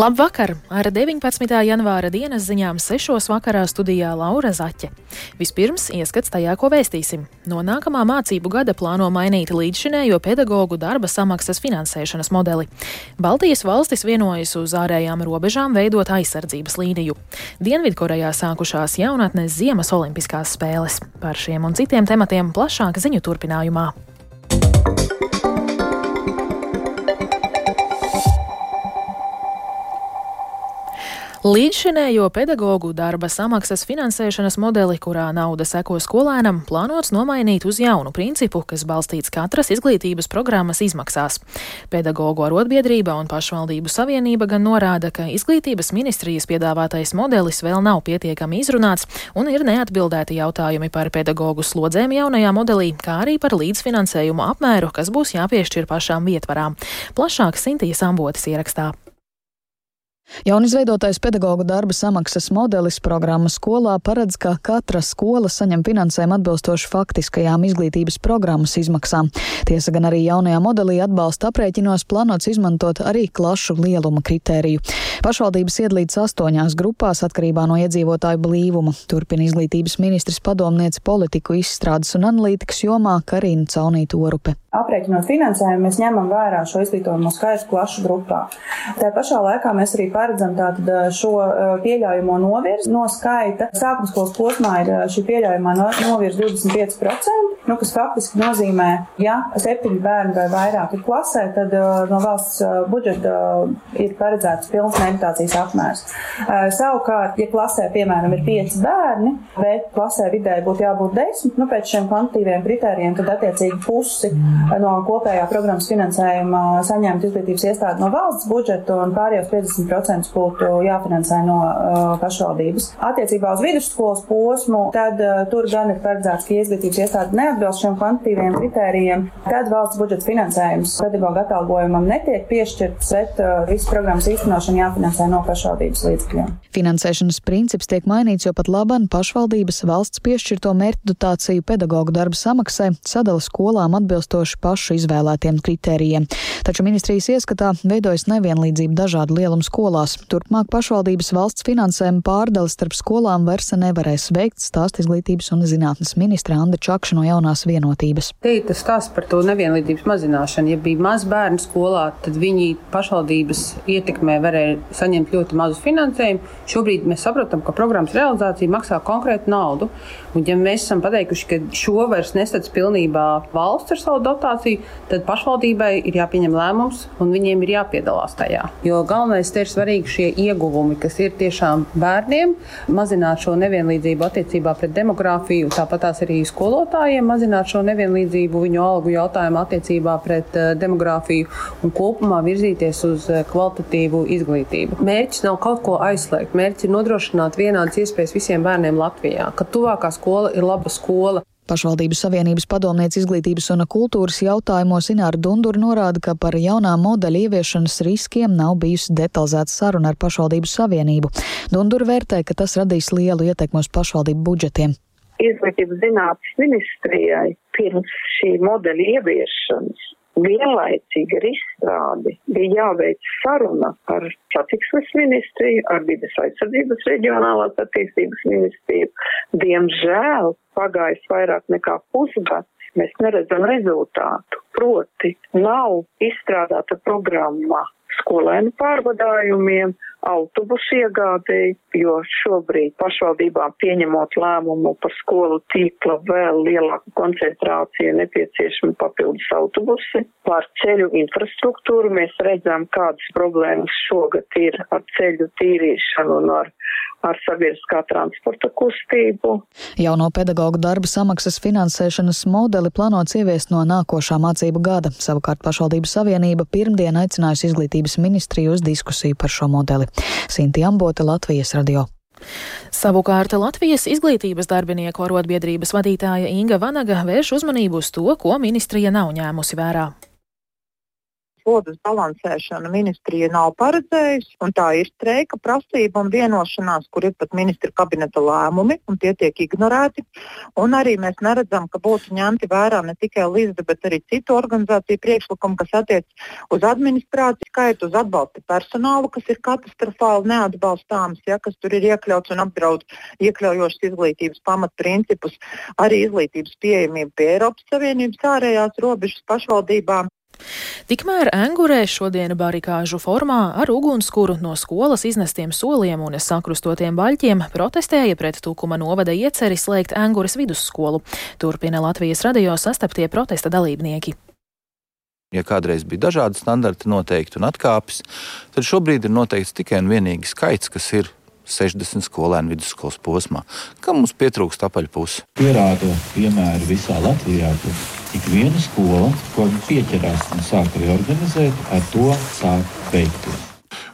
Labvakar! Ar 19. janvāra dienas ziņām 6. vakarā studijā Laura Zaķe. Vispirms ieskats tajā, ko vēstīsim. No nākamā mācību gada plāno mainīt līdzšinējo pedagoģu darba samaksas finansēšanas modeli. Baltijas valstis vienojas uz ārējām robežām veidot aizsardzības līniju. Dienvidkorejā sākušās jaunatnes Ziemas olimpiskās spēles. Par šiem un citiem tematiem plašāk ziņu turpinājumā. Līdzšinējo pedagoģu darba samaksas finansēšanas modeli, kurā nauda seko skolēnam, plānots nomainīt uz jaunu principu, kas balstīts katras izglītības programmas izmaksās. Pedagoģu arotbiedrība un pašvaldību savienība gan norāda, ka izglītības ministrijas piedāvātais modelis vēl nav pietiekami izrunāts un ir neatbildēti jautājumi par pedagoģu slodzēm jaunajā modelī, kā arī par līdzfinansējumu apmēru, kas būs jāpiešķir pašām vietvarām. Plašāk Sintīs Ambotas ierakstā. Jaunizveidotais pedagoģu darba samaksas modelis programmas skolā paredz, ka katra skola saņem finansējumu atbilstoši faktiskajām izglītības programmas izmaksām. Tiesa gan arī jaunajā modelī atbalsta aprēķinos plānots izmantot arī klašu lieluma kritēriju. Pašvaldības iedalīts astoņās grupās atkarībā no iedzīvotāju blīvuma. Turpina izglītības ministrs padomniece politiku izstrādes un analītikas jomā Karina Caunīta Orupe. Aprēķinot finansējumu, mēs ņemam vērā šo izglītojumu skaitu klašu grupā. Tā pašā laikā mēs arī paredzam tātad šo pieļaujamo novirzi no skaita. Sākuma skolas posmā ir šī pieļaujamā novirze 25%, nu, kas faktiski nozīmē, ja septiņi bērni vai vairāk ir klasē, tad no valsts budžeta ir paredzēts pilns meditācijas apmērs. Savukārt, ja klasē, piemēram, ir pieci bērni, bet klasē vidēji būtu jābūt desmit, nu, pēc šiem kvantitīviem kritērijiem, tad attiecīgi pusi no kopējā programmas finansējuma saņemt izglītības iestādi no valsts budžeta un pārējos 50% būtu jāfinansē no uh, pašvaldības. Attiecībā uz vidusskolas posmu, tad uh, tur gan ir paredzēts, ka izglītības iestāde neatbilst šiem kvantitīviem kritērijiem, tad valsts budžeta finansējums pedagoģa atalgojumam netiek piešķirts, bet uh, visu programmas īstenošanu jāfinansē no pašvaldības līdzekļiem. Finansēšanas princips tiek mainīts, jo pat laban pašvaldības valsts piešķirto mērķu dotāciju pedagoģu darba samaksai sadala skolām atbilstoši pašu izvēlētiem kritērijiem. Taču ministrijas ieskatā veidojas nevienlīdzība dažādu lielumu skolās. Turpmāk pašvaldības valsts finansējuma pārdali starp skolām vairs nevarēs veikt stāst izglītības un zinātnes ministra Anda Čakša no jaunās vienotības. Te ir tas stāsts par to nevienlīdzības mazināšanu. Ja bija maz bērnu skolā, tad viņi pašvaldības ietekmē varēja saņemt ļoti mazu finansējumu. Šobrīd mēs saprotam, ka programmas realizācija maksā konkrētu naudu. Un, ja mēs esam pateikuši, ka šo vairs nesadz pilnībā valsts ar savu dotāciju, tad pašvaldībai ir jāpieņem lēmums un viņiem ir jāpiedalās tajā. Jo galvenais ir svarīgi šie ieguvumi, kas ir tiešām bērniem, mazināt šo nevienlīdzību attiecībā pret demogrāfiju, tāpat arī skolotājiem, mazināt šo nevienlīdzību viņu algu jautājumu attiecībā pret uh, demogrāfiju un kopumā virzīties uz uh, kvalitatīvu izglītību. Mērķis nav kaut ko aizslēgt, mērķis ir nodrošināt vienādas iespējas visiem bērniem Latvijā, ka tuvākā skola ir laba skola. Pašvaldības Savienības padomniece izglītības un kultūras jautājumos Ināra Dundura norāda, ka par jaunā modeļa ieviešanas riskiem nav bijusi detalizēta saruna ar pašvaldību savienību. Dundura vērtē, ka tas radīs lielu ietekmi uz pašvaldību budžetiem. Izglītības zinātnes ministrijai pirms šī modeļa ieviešanas vienlaicīgi ar izstrādi bija jāveic saruna ar satiksmes ministriju, ar vides aizsardzības reģionālās attīstības ministriju. Diemžēl pagājis vairāk nekā pusgads, mēs neredzam rezultātu. Proti, nav izstrādāta programma skolēnu pārvadājumiem, autobusu iegādēji, jo šobrīd pašvaldībām pieņemot lēmumu par skolu tīkla vēl lielāku koncentrāciju nepieciešami papildus autobusi. Par ceļu infrastruktūru mēs redzam, kādas problēmas šogad ir ar ceļu tīrīšanu un ar ar sabiedriskā transporta kustību. Jauno pedagoģu darba samaksas finansēšanas modeli plānots ieviest no nākošā mācību gada. Savukārt pašvaldības savienība pirmdien aicinājusi izglītības ministriju uz diskusiju par šo modeli. Sinti Ambote, Latvijas radio. Savukārt Latvijas izglītības darbinieku arotbiedrības vadītāja Inga Vanaga vērš uzmanību uz to, ko ministrija nav ņēmusi vērā. Slodzes balansēšanu ministrija nav paredzējusi, tā ir streika prasība un vienošanās, kur ir pat ministra kabineta lēmumi, un tie tiek ignorēti. Un arī mēs neredzam, ka būtu ņemti vērā ne tikai Līsda, bet arī citu organizāciju priekšlikumi, kas attiecas uz administrāciju skaitu, uz atbalsta personālu, kas ir katastrofāli neatbalstāms, ja, kas tur ir iekļauts un apdraud iekļaujošas izglītības pamatprincipus, arī izglītības pieejamību pie Eiropas Savienības ārējās robežas pašvaldībām. Tikmēr Angurē šodien barikāžu formā ar ugunskura no skolas iznestiem soliem un sakrustotiem baļķiem protestēja pret Tukuma novada ieceri slēgt Angures vidusskolu. Turpina Latvijas radio sastaptie protesta dalībnieki. Ja kādreiz bija dažādi standarti noteikti un atkāpes, tad šobrīd ir noteikts tikai un vienīgi skaits, kas ir 60 skolēnu vidusskolas posmā. Kam mums pietrūkst apaļpusi? Pierāda piemēri visā Latvijā, ka ik viena skola, ko pieķerās un sāk reorganizēt, ar to sāk beigties.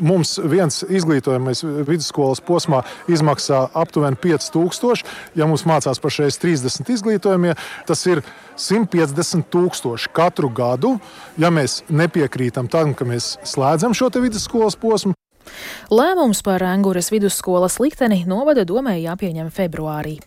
Mums viens izglītojamais vidusskolas posmā izmaksā aptuveni 5000. Ja mums mācās pašreiz 30 izglītojamie, tas ir 150 tūkstoši katru gadu. Ja mēs nepiekrītam tam, ka mēs slēdzam šo vidusskolas posmu, Lēmums par Angūras vidusskolas likteni novada domē jāpieņem februārī.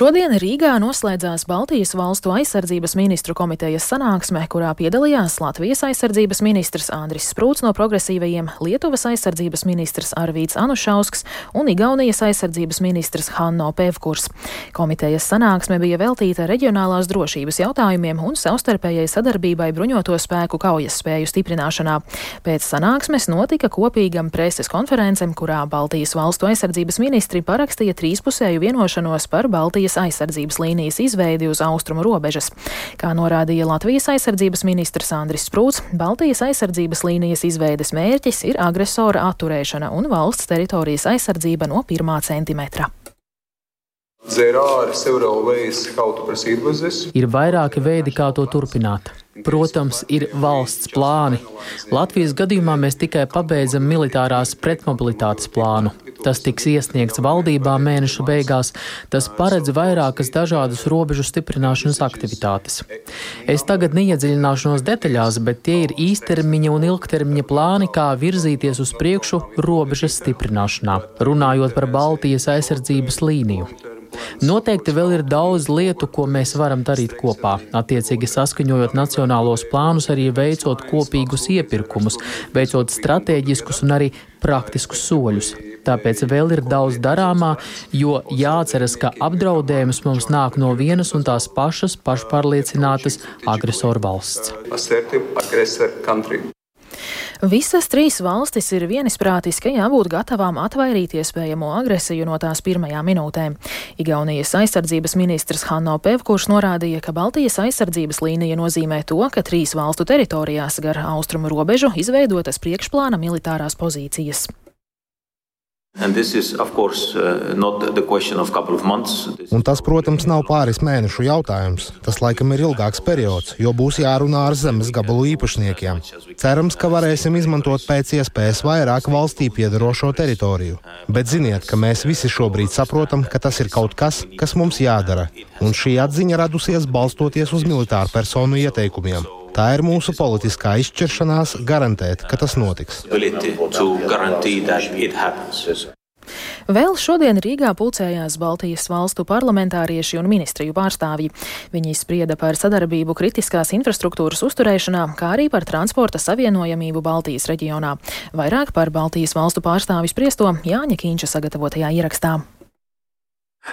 Šodien Rīgā noslēdzās Baltijas valstu aizsardzības ministru komitejas sanāksme, kurā piedalījās Latvijas aizsardzības ministrs Andris Sprūts no progresīvajiem, Lietuvas aizsardzības ministrs Arvīts Anušausks un Igaunijas aizsardzības ministrs Hanno Pevkurs. Komitejas sanāksme bija veltīta reģionālās drošības jautājumiem un savstarpējai sadarbībai bruņoto spēku kaujas spēju stiprināšanā. Pēc sanāksmes notika kopīgam preses konferencem, kurā Baltijas valstu aizsardzības ministri parakstīja trīspusēju vienošanos par Baltijas Baltijas aizsardzības līnijas izveidi uz austrumu robežas. Kā norādīja Latvijas aizsardzības ministrs Andris Sprūts, Baltijas aizsardzības līnijas izveides mērķis ir agresora atturēšana un valsts teritorijas aizsardzība no pirmā centimetra. Ir vairāki veidi, kā to turpināt. Protams, ir valsts plāni. Latvijas gadījumā mēs tikai pabeidzam militārās pretmobilitātes plānu. Tas tiks iesniegts valdībā mēneša beigās. Tas paredz vairākas dažādas robežu stiprināšanas aktivitātes. Es tagad neiedziļināšos detaļās, bet tie ir īstermiņa un ilgtermiņa plāni, kā virzīties uz priekšu robežas stiprināšanā, runājot par Baltijas aizsardzības līniju. Noteikti vēl ir daudz lietu, ko mēs varam darīt kopā, attiecīgi saskaņojot nacionālos plānus, arī veicot kopīgus iepirkumus, veicot strateģiskus un arī praktiskus soļus. Tāpēc vēl ir daudz darāmā, jo jāatceras, ka apdraudējums mums nāk no vienas un tās pašas pašpārliecinātas agresoru valsts. Visas trīs valstis ir vienisprātis, ka jābūt gatavām atvairīt iespējamo agresiju no tās pirmajām minūtēm. Igaunijas aizsardzības ministrs Hanno Pevkurš norādīja, ka Baltijas aizsardzības līnija nozīmē to, ka trīs valstu teritorijās gar austrumu robežu izveidotas priekšplāna militārās pozīcijas. Uh, Un tas, protams, nav pāris mēnešu jautājums. Tas laikam ir ilgāks periods, jo būs jārunā ar zemes gabalu īpašniekiem. Cerams, ka varēsim izmantot pēc iespējas vairāk valstī piedarošo teritoriju. Bet ziniet, ka mēs visi šobrīd saprotam, ka tas ir kaut kas, kas mums jādara. Un šī atziņa radusies balstoties uz militāru personu ieteikumiem. Tā ir mūsu politiskā izšķiršanās garantēt, ka tas notiks. Vēl šodien Rīgā pulcējās Baltijas valstu parlamentārieši un ministriju pārstāvji. Viņi sprieda par sadarbību kritiskās infrastruktūras uzturēšanā, kā arī par transporta savienojamību Baltijas reģionā. Vairāk par Baltijas valstu pārstāvju spriesto Jāņa Kīņša sagatavotajā ierakstā.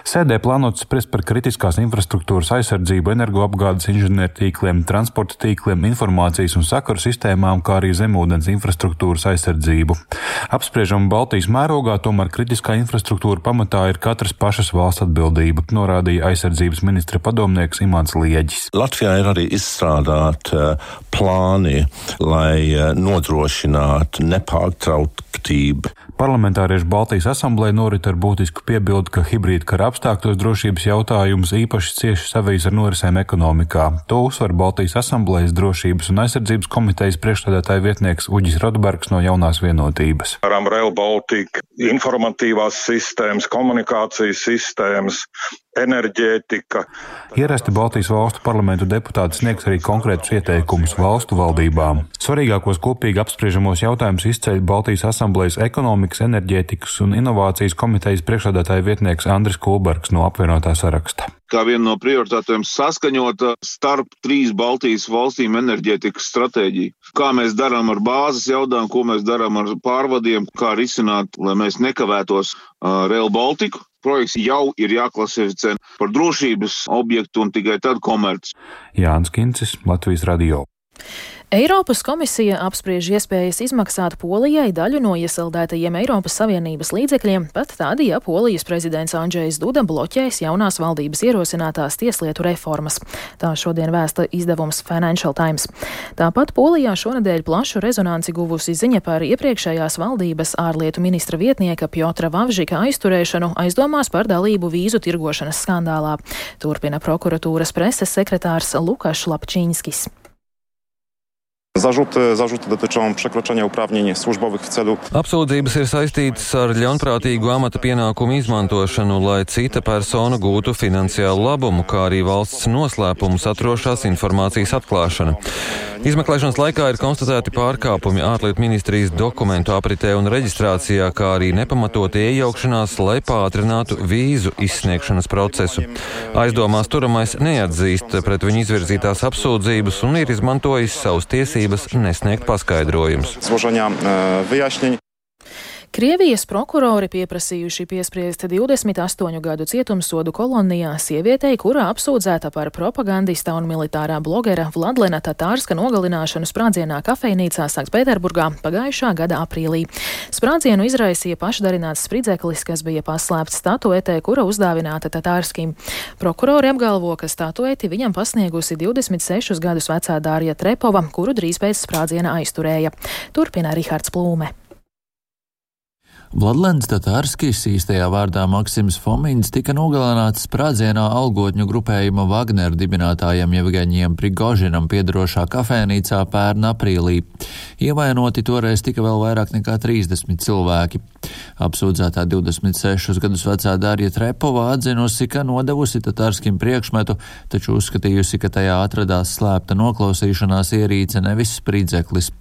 Sēdē plānots spriest par kritiskās infrastruktūras aizsardzību, energoapgādes inženiertīkliem, transporta tīkliem, informācijas un sakaru sistēmām, kā arī zemūdens infrastruktūras aizsardzību. Apspriežam Baltijas mērogā, tomēr kritiskā infrastruktūra pamatā ir katras pašas valsts atbildība, norādīja aizsardzības ministra padomnieks Imants Lieģis. Latvijā ir arī izstrādāti uh, plāni, lai uh, nodrošinātu nepārtraukt efektīvi. Parlamentāriešu Baltijas asamblē norit ar būtisku piebildu, ka hibrīda kara apstākļos drošības jautājums īpaši cieši savijas ar norisēm ekonomikā. To uzsver Baltijas asamblējas drošības un aizsardzības komitejas priekšstādātāja vietnieks Uģis Rodbergs no jaunās vienotības. Ar Rail Baltica informatīvās sistēmas, komunikācijas sistēmas, enerģētika. Ierasti Baltijas valstu parlamentu deputāti sniegs arī konkrētus ieteikumus valstu valdībām. Svarīgākos kopīgi apspriežamos jautājumus izceļ Baltijas asamblējas ekonomikas, enerģētikas un inovācijas komitejas priekšādātāja vietnieks Andris Kulbergs no apvienotā saraksta. Kā viena no prioritātēm saskaņota starp trīs Baltijas valstīm enerģētikas stratēģiju. Kā mēs darām ar bāzes jautājumu, ko mēs darām ar pārvadiem, kā risināt, lai mēs nekavētos Rail Baltiku projekts jau ir jāklasificē par drošības objektu un tikai tad komerc. Jānis Kincis, Latvijas Radio. Eiropas komisija apspriež iespējas izmaksāt Polijai daļu no iesaldētajiem Eiropas Savienības līdzekļiem, pat tad, ja Polijas prezidents Andrzejs Duda bloķēs jaunās valdības ierosinātās tieslietu reformas. Tā šodien vēsta izdevums Financial Times. Tāpat Polijā šonadēļ plašu rezonanci guvusi ziņa par iepriekšējās valdības ārlietu ministra vietnieka Pjotra Vavžika aizturēšanu aizdomās par dalību vīzu tirgošanas skandālā. Turpina prokuratūras preses sekretārs Lukašs Lapčīnskis. Zarzuty, zarzuty dotyczą przekroczenia uprawnień służbowych w celu. Apsūdzības ir saistītas ar ļaunprātīgu amata pienākumu izmantošanu, lai cita persona gūtu finansiālu labumu, kā arī valsts noslēpumus atrošās informācijas atklāšana. Izmeklēšanas laikā ir konstatēti pārkāpumi ārlietu ministrijas dokumentu apritē un reģistrācijā, kā arī nepamatota iejaukšanās, lai pātrinātu vīzu izsniegšanas procesu. Aizdomās turamais neatzīst pret viņu izvirzītās apsūdzības un ir izmantojis savus tiesības tiesības nesniegt paskaidrojumus. Krievijas prokurori pieprasījuši piespriest 28 gadu cietumsodu kolonijā sievietei, kura apsūdzēta par propagandista un militārā blogera Vladlena Tatārska nogalināšanu sprādzienā kafejnīcā Sanktpēterburgā pagājušā gada aprīlī. Sprādzienu izraisīja pašdarināts spridzeklis, kas bija paslēpts statuetē, kura uzdāvināta Tatārskim. Prokurori apgalvo, ka statueti viņam pasniegusi 26 gadus vecā Dārija Trepova, kuru drīz pēc sprādziena aizturēja. Turpina Rihards Plūme. Vladlens Tatārskis, īstajā vārdā Maksims Fomins, tika nogalināts sprādzienā algotņu grupējuma Wagner dibinātājiem Jevgeņiem Prigožinam piedarošā kafēnīcā pērn aprīlī. Ievainoti toreiz tika vēl vairāk nekā 30 cilvēki. Apsūdzētā 26 gadus vecā Dārija Trepova atzinusi, ka nodevusi Tatārskim priekšmetu, taču uzskatījusi, ka tajā atradās slēpta noklausīšanās ierīce nevis spridzeklis.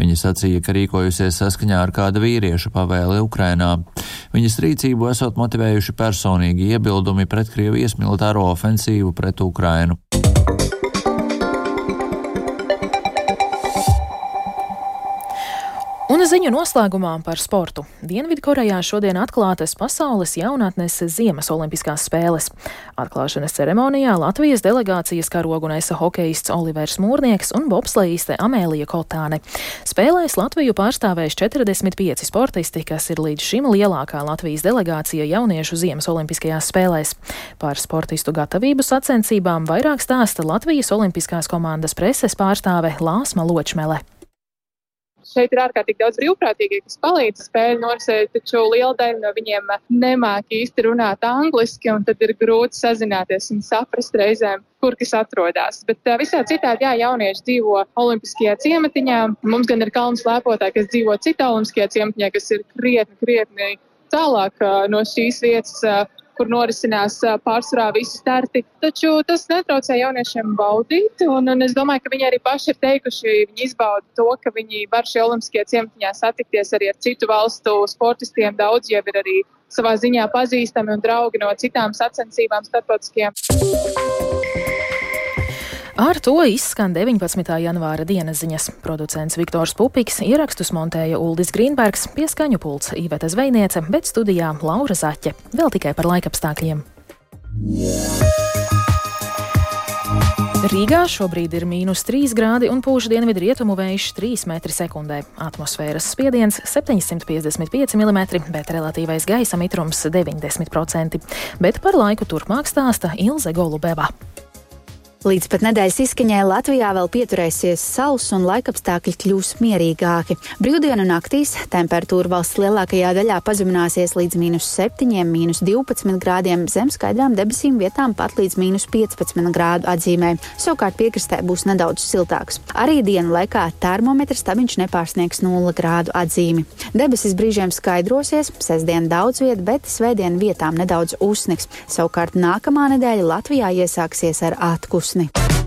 Viņa sacīja, ka rīkojusies saskaņā ar kāda vīrieša pavēli Ukrainā. Viņas rīcību esot motivējuši personīgi iebildumi pret Krievijas militāro ofensīvu pret Ukrainu. Un ziņu noslēgumā par sportu. Dienvidkorejā šodien atklātas pasaules jaunatnes ziemas olimpiskās spēles. Atklāšanas ceremonijā Latvijas delegācijas karogu nesa hokeists Olivers Mūrnieks un bobslejiste Amēlija Kotāne. Spēlēs Latviju pārstāvēs 45 sportisti, kas ir līdz šim lielākā Latvijas delegācija jauniešu ziemas olimpiskajās spēlēs. Par sportistu gatavību sacensībām vairāk stāsta Latvijas olimpiskās komandas preses pārstāve Lāsma Ločmele šeit ir ārkārtīgi daudz brīvprātīgie, kas palīdz spēļu norisēt, taču liela daļa no viņiem nemāk īsti runāt angliski, un tad ir grūti sazināties un saprast reizēm, kur kas atrodas. Bet visā citādi, jā, jaunieši dzīvo Olimpiskajā ciematiņā. Mums gan ir kalnu slēpotāji, kas dzīvo citā Olimpiskajā ciematiņā, kas ir krietni, krietni tālāk no šīs vietas kur norisinās pārsvarā visi starti. Taču tas netraucē jauniešiem baudīt, un, un es domāju, ka viņi arī paši ir teikuši, viņi izbauda to, ka viņi var šajā olimpiskajā ciematiņā satikties arī ar citu valstu sportistiem. Daudz jau ir arī savā ziņā pazīstami un draugi no citām sacensībām starptautiskajām. Ar to izskan 19. janvāra dienas ziņas. Producents Viktors Pupiks, ierakstus montēja Uldis Grīnbergs, pieskaņu pults Īveta Zvejniece, bet studijā Laura Zaķe. Vēl tikai par laikapstākļiem. Rīgā šobrīd ir mīnus 3 grādi un pūš dienvidu rietumu vējš 3 m2. Atmosfēras spiediens 755 mm, bet relatīvais gaisa mitrums 90%. Bet par laiku turpmāk stāsta Ilze Golubeva. Līdz pat nedēļas izskaņai Latvijā vēl pieturēsies sauss un laikapstākļi kļūs mierīgāki. Brīvdienu naktīs temperatūra valsts lielākajā daļā pazemināsies līdz mīnus 7, mīnus 12 grādiem, zem skaidrām debesīm vietām pat līdz mīnus 15 grādu atzīmē. Savukārt piekrastē būs nedaudz siltāks. Arī dienu laikā termometra stabiņš nepārsniegs 0 grādu atzīmi. Debesis brīžiem skaidrosies, sestdien daudz viet, bet svētdien vietām nedaudz uzsniks. Savukārt nākamā nedēļa Latvijā iesāksies ar mroczny.